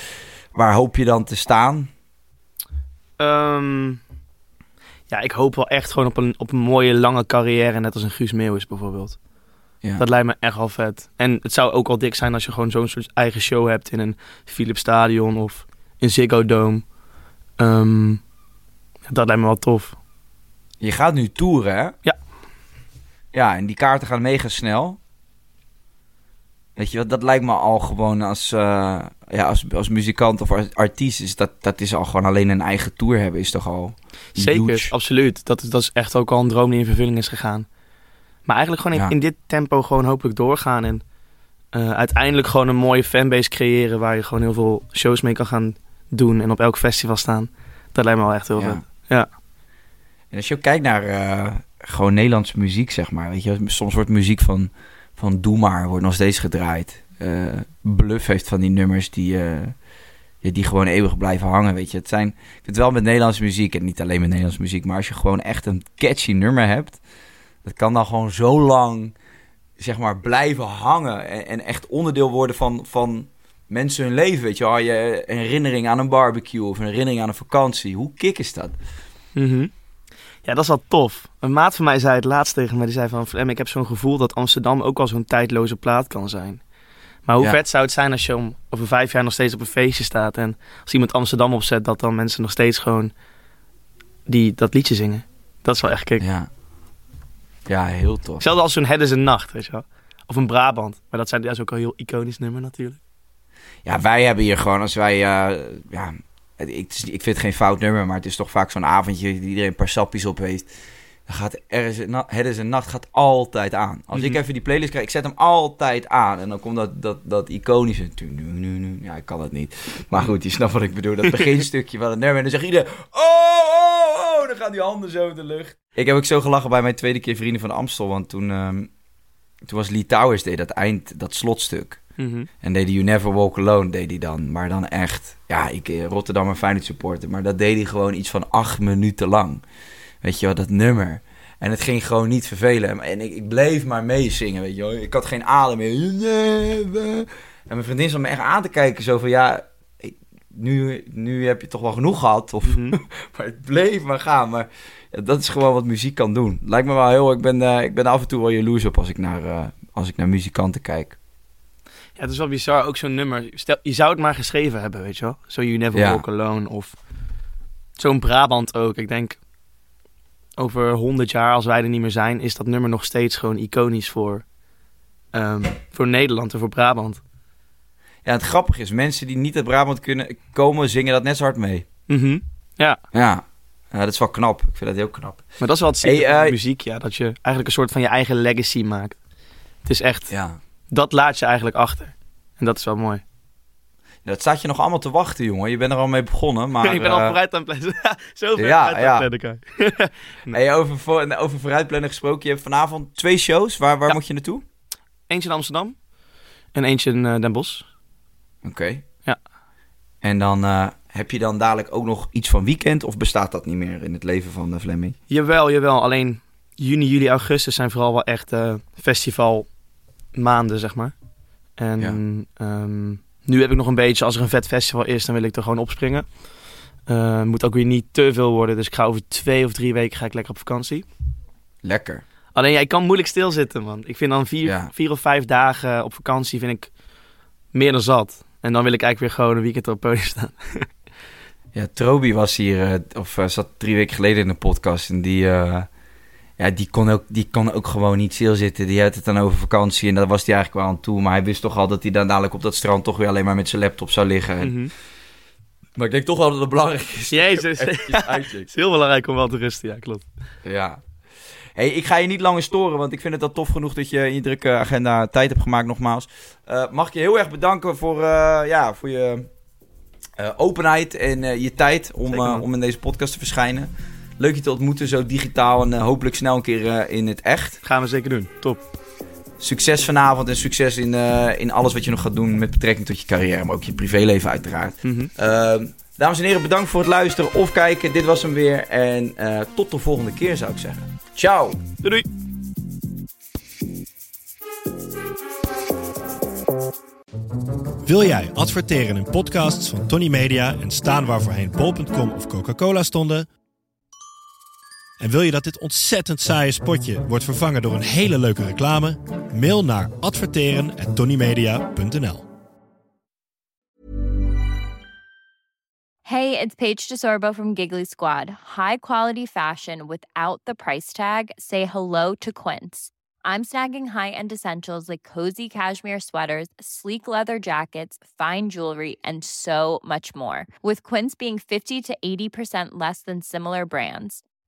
waar hoop je dan te staan? Ehm, ja, ik hoop wel echt gewoon op een, op een mooie lange carrière, net als een Guus Meeuwis bijvoorbeeld. Ja. Dat lijkt me echt wel vet. En het zou ook wel dik zijn als je gewoon zo'n soort eigen show hebt in een Philips Stadion of in Ziggo Dome. Ehm, dat lijkt me wel tof. Je gaat nu toeren, hè? Ja. Ja, en die kaarten gaan mega snel. Weet je wat, dat lijkt me al gewoon als, eh, ja, als, als muzikant of als artiest... Is dat, dat is al gewoon alleen een eigen tour hebben, is toch al Zeker, huge. absoluut. Dat, is- dat is echt ook al een droom die in vervulling is gegaan. Maar eigenlijk gewoon in, Ja. in dit tempo gewoon hopelijk doorgaan. En eh, uiteindelijk gewoon een mooie fanbase creëren waar je gewoon heel veel shows mee kan gaan doen. En op elk festival staan. Dat lijkt me wel echt heel vet. Ja. En als je ook kijkt naar eh, gewoon Nederlandse muziek, zeg maar. Weet je, soms wordt muziek van, van Doe Maar wordt nog steeds gedraaid. Eh, Bluff heeft van die nummers die, eh, die gewoon eeuwig blijven hangen, weet je. Het zijn, ik vind het wel met Nederlandse muziek, en niet alleen met Nederlandse muziek, maar als je gewoon echt een catchy nummer hebt, dat kan dan gewoon zo lang, zeg maar, blijven hangen. En, echt onderdeel worden van, van mensen hun leven, weet je wel. Je een herinnering aan een barbecue of een herinnering aan een vakantie. Hoe kick is dat? Mhm. Ja, dat is wel tof. Een maat van mij zei het laatst tegen me. Die zei van, Flem, ik heb zo'n gevoel dat Amsterdam ook al zo'n tijdloze plaat kan zijn. Maar hoe Ja. vet zou het zijn als je om over vijf jaar nog steeds op een feestje staat. En als iemand Amsterdam opzet, dat dan mensen nog steeds gewoon die, dat liedje zingen. Dat is wel echt kick. Ja. Ja, heel tof. Hetzelfde als zo'n Het is een Nacht, weet je wel. Of een Brabant. Maar dat, zijn, dat is ook een heel iconisch nummer natuurlijk. Ja, wij hebben hier gewoon, als wij, eh, ja, ik, ik vind het geen fout nummer, maar het is toch vaak zo'n avondje die iedereen een paar sappies op heeft. Dan gaat er is een, het is een nacht gaat altijd aan. Als ik Mhm. even die playlist krijg, ik zet hem altijd aan. En dan komt dat, dat, dat iconische. tu- nu, nu, nu. Ja, ik kan het niet. Maar goed, je snapt wat ik bedoel. Dat beginstukje van het nummer. En dan zegt iedereen, oh, oh, oh. Dan gaan die handen zo in de lucht. Ik heb ook zo gelachen bij mijn tweede keer Vrienden van Amstel. Want toen, ehm, toen was Lee Towers, deed dat eind, dat slotstuk. Mhm. En deed hij You Never Walk Alone, deed hij dan. Maar dan echt, ja, ik eh, Rotterdam en Feyenoord supporter. Maar dat deed hij gewoon iets van acht minuten lang. Weet je wel, dat nummer. En het ging gewoon niet vervelen. En ik, ik bleef maar meezingen, weet je wel. Ik had geen adem meer. En mijn vriendin zat me echt aan te kijken. Zo van, ja, nu, nu heb je toch wel genoeg gehad. Of, Mhm. maar het bleef maar gaan. Maar ja, dat is gewoon wat muziek kan doen. Lijkt me wel heel... Ik ben, eh, ik ben af en toe wel jaloers op als ik naar, eh, als ik naar muzikanten kijk. Ja, het is wel bizar, ook zo'n nummer. Stel, je zou het maar geschreven hebben, weet je wel. Zo You Never Ja. Walk Alone of zo'n Brabant ook. Ik denk, over 100 jaar, als wij er niet meer zijn, is dat nummer nog steeds gewoon iconisch voor, ehm, voor Nederland en voor Brabant. Ja, het grappige is, mensen die niet uit Brabant kunnen komen, zingen dat net zo hard mee. Mhm. Ja, Ja. ja, dat is wel knap. Ik vind dat heel knap. maar dat is wel het zieke Hey, eh, muziek, ja. Dat je eigenlijk een soort van je eigen legacy maakt. Het is echt, Ja. Dat laat je eigenlijk achter. En dat is wel mooi. Dat staat je nog allemaal te wachten, jongen. Je bent er al mee begonnen, maar... ik ben al eh, vooruit aan het plannen. Zo ver ja, vooruit ja. aan het plannen, hey, over, voor, over vooruitplannen gesproken. Je hebt vanavond twee shows. Waar, waar Ja. moet je naartoe? Eentje in Amsterdam en eentje in eh, Den Bosch. Oké. Ja. En dan eh, heb je dan dadelijk ook nog iets van weekend? Of bestaat dat niet meer in het leven van de Fleming? Jawel, jawel. Alleen juni, juli, augustus zijn vooral wel echt eh festivalmaanden, zeg maar. En Ja. ehm, nu heb ik nog een beetje, als er een vet festival is, dan wil ik er gewoon opspringen. Eh moet ook weer niet te veel worden, dus ik ga over twee of drie weken ga ik lekker op vakantie. Lekker. Alleen, ja, ik kan moeilijk stilzitten, man. Ik vind dan vier, Ja. vier of vijf dagen op vakantie vind ik meer dan zat. En dan wil ik eigenlijk weer gewoon een weekend op het podium staan. Ja, Trobi was hier, eh, of eh, zat drie weken geleden in een podcast. En die, eh, ja, die, kon ook, die kon ook gewoon niet stilzitten. Die had het dan over vakantie en daar was hij eigenlijk wel aan toe. Maar hij wist toch al dat hij dan dadelijk op dat strand toch weer alleen maar met zijn laptop zou liggen. En- Mhm. Maar ik denk toch wel dat het belangrijk is. Jezus. Het is heel belangrijk om wel te rusten, ja, klopt. Ja. Hey, ik ga je niet langer storen, want ik vind het al tof genoeg dat je in je drukke agenda tijd hebt gemaakt nogmaals. Eh, mag ik je heel erg bedanken voor, eh, ja, voor je eh, openheid en eh, je tijd om, om in deze podcast te verschijnen. Leuk je te ontmoeten, zo digitaal en eh, hopelijk snel een keer eh, in het echt. Gaan we zeker doen. Top. Succes vanavond en succes in, eh, in alles wat je nog gaat doen met betrekking tot je carrière, maar ook je privéleven uiteraard. Mhm. Ehm, dames en heren, bedankt voor het luisteren of kijken. Dit was hem weer en eh, tot de volgende keer zou ik zeggen. Ciao! Doei doei. Wil jij adverteren in podcasts van Tony Media en staan waar voorheen bol.com of Coca-Cola stonden? En wil je dat dit ontzettend saaie spotje wordt vervangen door een hele leuke reclame? Mail naar adverteren@tonymedia.nl. Hey, it's Paige DeSorbo from Giggly Squad. High quality fashion without the price tag. Say hello to Quince. I'm snagging high-end essentials like cozy cashmere sweaters, sleek leather jackets, fine jewelry, and so much more. With Quince being 50 to 80% less than similar brands.